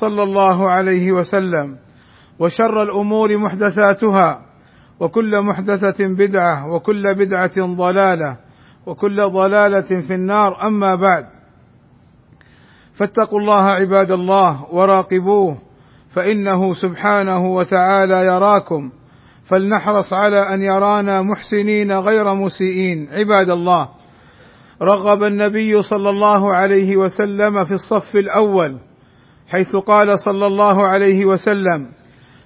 صلى الله عليه وسلم وشر الأمور محدثاتها وكل محدثة بدعة وكل بدعة ضلالة وكل ضلالة في النار أما بعد. فاتقوا الله عباد الله وراقبوه فإنه سبحانه وتعالى يراكم. فلنحرص على أن يرانا محسنين غير مسيئين عباد الله. رغب النبي صلى الله عليه وسلم في الصف الأول حيث قال صلى الله عليه وسلم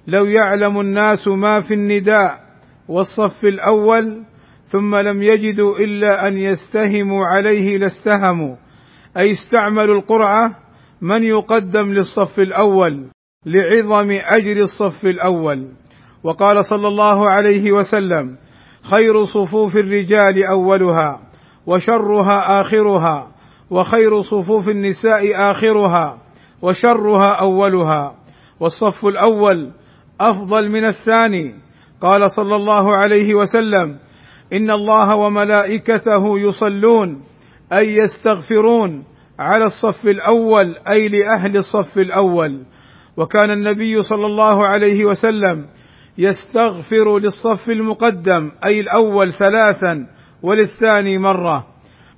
لو يعلم الناس ما في النداء والصف الأول ثم لم يجدوا إلا أن يستهموا عليه لاستهموا. أي استعملوا القرعة من يقدم للصف الأول لعظم أجر الصف الأول. وقال صلى الله عليه وسلم خير صفوف الرجال أولها وشرها آخرها وخير صفوف النساء آخرها وشرها أولها. والصف الأول أفضل من الثاني. قال صلى الله عليه وسلم إن الله وملائكته يصلون أي يستغفرون على الصف الأول أي لأهل الصف الأول. وكان النبي صلى الله عليه وسلم يستغفر للصف المقدم أي الأول ثلاثا وللثاني مرة.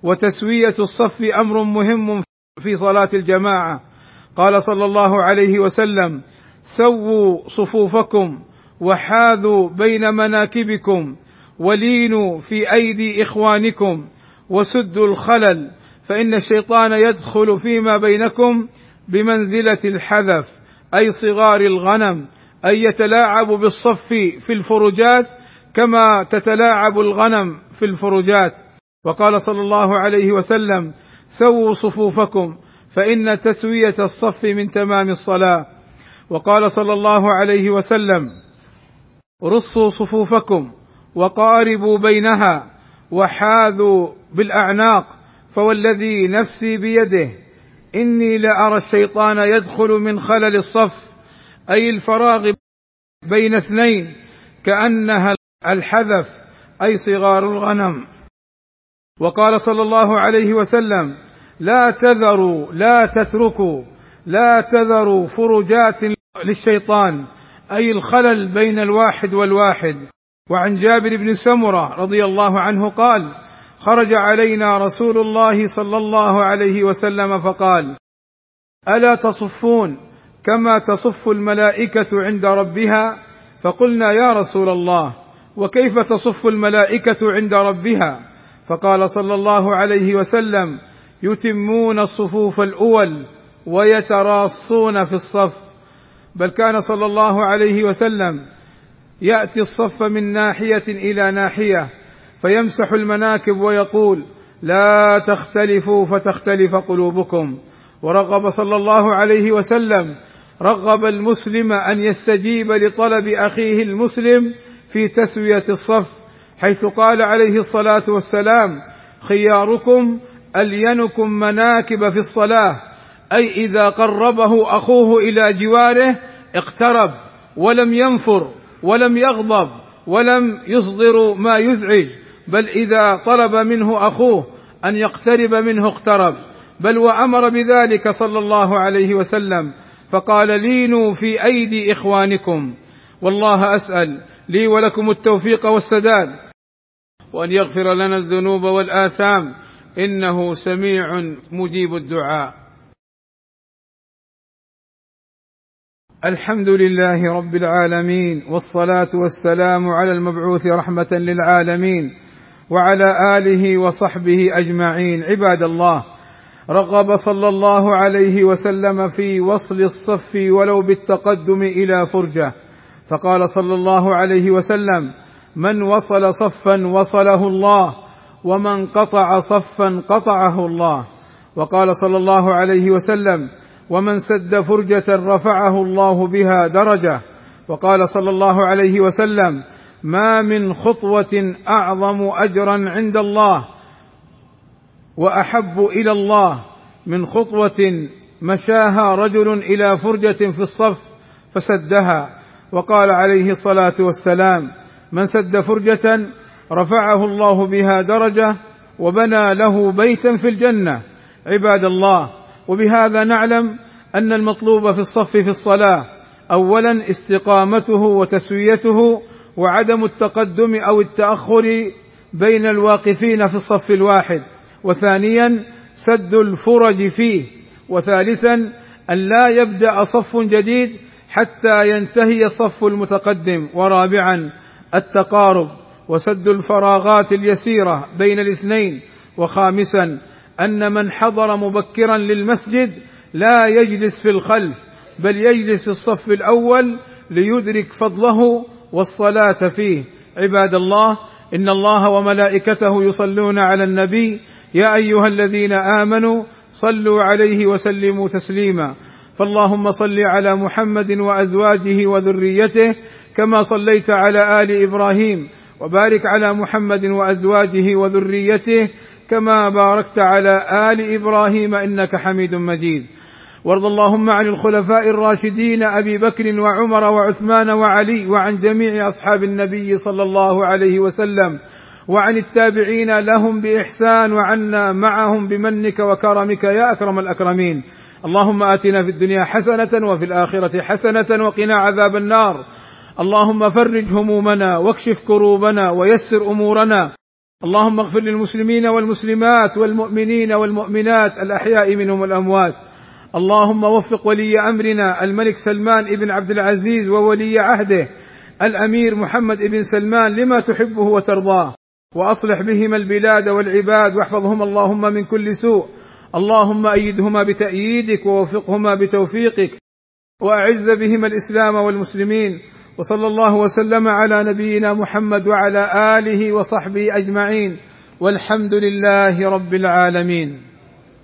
وتسوية الصف أمر مهم في صلاة الجماعة. قال صلى الله عليه وسلم سووا صفوفكم وحاذوا بين مناكبكم ولينوا في أيدي إخوانكم وسدوا الخلل فإن الشيطان يدخل فيما بينكم بمنزلة الحذف أي صغار الغنم أي يتلاعب بالصف في الفرجات كما تتلاعب الغنم في الفرجات. وقال صلى الله عليه وسلم سووا صفوفكم فإن تسوية الصف من تمام الصلاة. وقال صلى الله عليه وسلم رصوا صفوفكم وقاربوا بينها وحاذوا بالأعناق فوالذي نفسي بيده إني لأرى الشيطان يدخل من خلل الصف أي الفراغ بين اثنين كأنها الحذف أي صغار الغنم. وقال صلى الله عليه وسلم لا تذروا لا تتركوا لا تذروا فرجات للشيطان أي الخلل بين الواحد والواحد. وعن جابر بن سمرة رضي الله عنه قال خرج علينا رسول الله صلى الله عليه وسلم فقال ألا تصفون كما تصف الملائكة عند ربها؟ فقلنا يا رسول الله وكيف تصف الملائكة عند ربها؟ فقال صلى الله عليه وسلم يتمون الصفوف الأول ويتراصون في الصف. بل كان صلى الله عليه وسلم يأتي الصف من ناحية إلى ناحية فيمسح المناكب ويقول لا تختلفوا فتختلف قلوبكم. ورغب صلى الله عليه وسلم رغب المسلم أن يستجيب لطلب أخيه المسلم في تسوية الصف حيث قال عليه الصلاة والسلام خياركم ألينكم مناكب في الصلاة؟ أي إذا قربه أخوه إلى جواره اقترب ولم ينفر ولم يغضب ولم يصدر ما يزعج بل إذا طلب منه أخوه أن يقترب منه اقترب. بل وأمر بذلك صلى الله عليه وسلم فقال لينوا في أيدي إخوانكم. والله أسأل لي ولكم التوفيق والسداد. وأن يغفر لنا الذنوب والآثام. إنه سميع مجيب الدعاء. الحمد لله رب العالمين والصلاة والسلام على المبعوث رحمة للعالمين وعلى آله وصحبه أجمعين. عباد الله رغب صلى الله عليه وسلم في وصل الصف ولو بالتقدم إلى فرجة. فقال صلى الله عليه وسلم من وصل صفا وصله الله ومن قطع صفا قطعه الله. وقال صلى الله عليه وسلم ومن سد فرجة رفعه الله بها درجة. وقال صلى الله عليه وسلم ما من خطوة أعظم أجرا عند الله وأحب إلى الله من خطوة مشاها رجل إلى فرجة في الصف فسدها. وقال عليه الصلاة والسلام من سد فرجة رفعه الله بها درجة وبنى له بيتا في الجنة. عباد الله وبهذا نعلم أن المطلوب في الصف في الصلاة اولا استقامته وتسويته وعدم التقدم أو التأخر بين الواقفين في الصف الواحد وثانيا سد الفرج فيه وثالثا أن لا يبدأ صف جديد حتى ينتهي الصف المتقدم ورابعا التقارب. وسد الفراغات اليسيرة بين الاثنين وخامسا أن من حضر مبكرا للمسجد لا يجلس في الخلف بل يجلس في الصف الأول ليدرك فضله والصلاة فيه. عباد الله إن الله وملائكته يصلون على النبي يا أيها الذين آمنوا صلوا عليه وسلموا تسليما. فاللهم صل على محمد وأزواجه وذريته كما صليت على آل إبراهيم وبارك على محمد وأزواجه وذريته كما باركت على آل إبراهيم إنك حميد مجيد. وارض اللهم عن الخلفاء الراشدين أبي بكر وعمر وعثمان وعلي وعن جميع أصحاب النبي صلى الله عليه وسلم وعن التابعين لهم بإحسان وعنا معهم بمنك وكرمك يا أكرم الأكرمين. اللهم آتنا في الدنيا حسنة وفي الآخرة حسنة وقنا عذاب النار. اللهم فرج همومنا واكشف كروبنا ويسر أمورنا. اللهم اغفر للمسلمين والمسلمات والمؤمنين والمؤمنات الأحياء منهم الاموات اللهم وفق ولي أمرنا الملك سلمان بن عبد العزيز وولي عهده الأمير محمد بن سلمان لما تحبه وترضاه. وأصلح بهما البلاد والعباد واحفظهما اللهم من كل سوء. اللهم أيدهما بتأييدك ووفقهما بتوفيقك. وأعز بهما الإسلام والمسلمين. وصلى الله وسلم على نبينا محمد وعلى آله وصحبه أجمعين والحمد لله رب العالمين.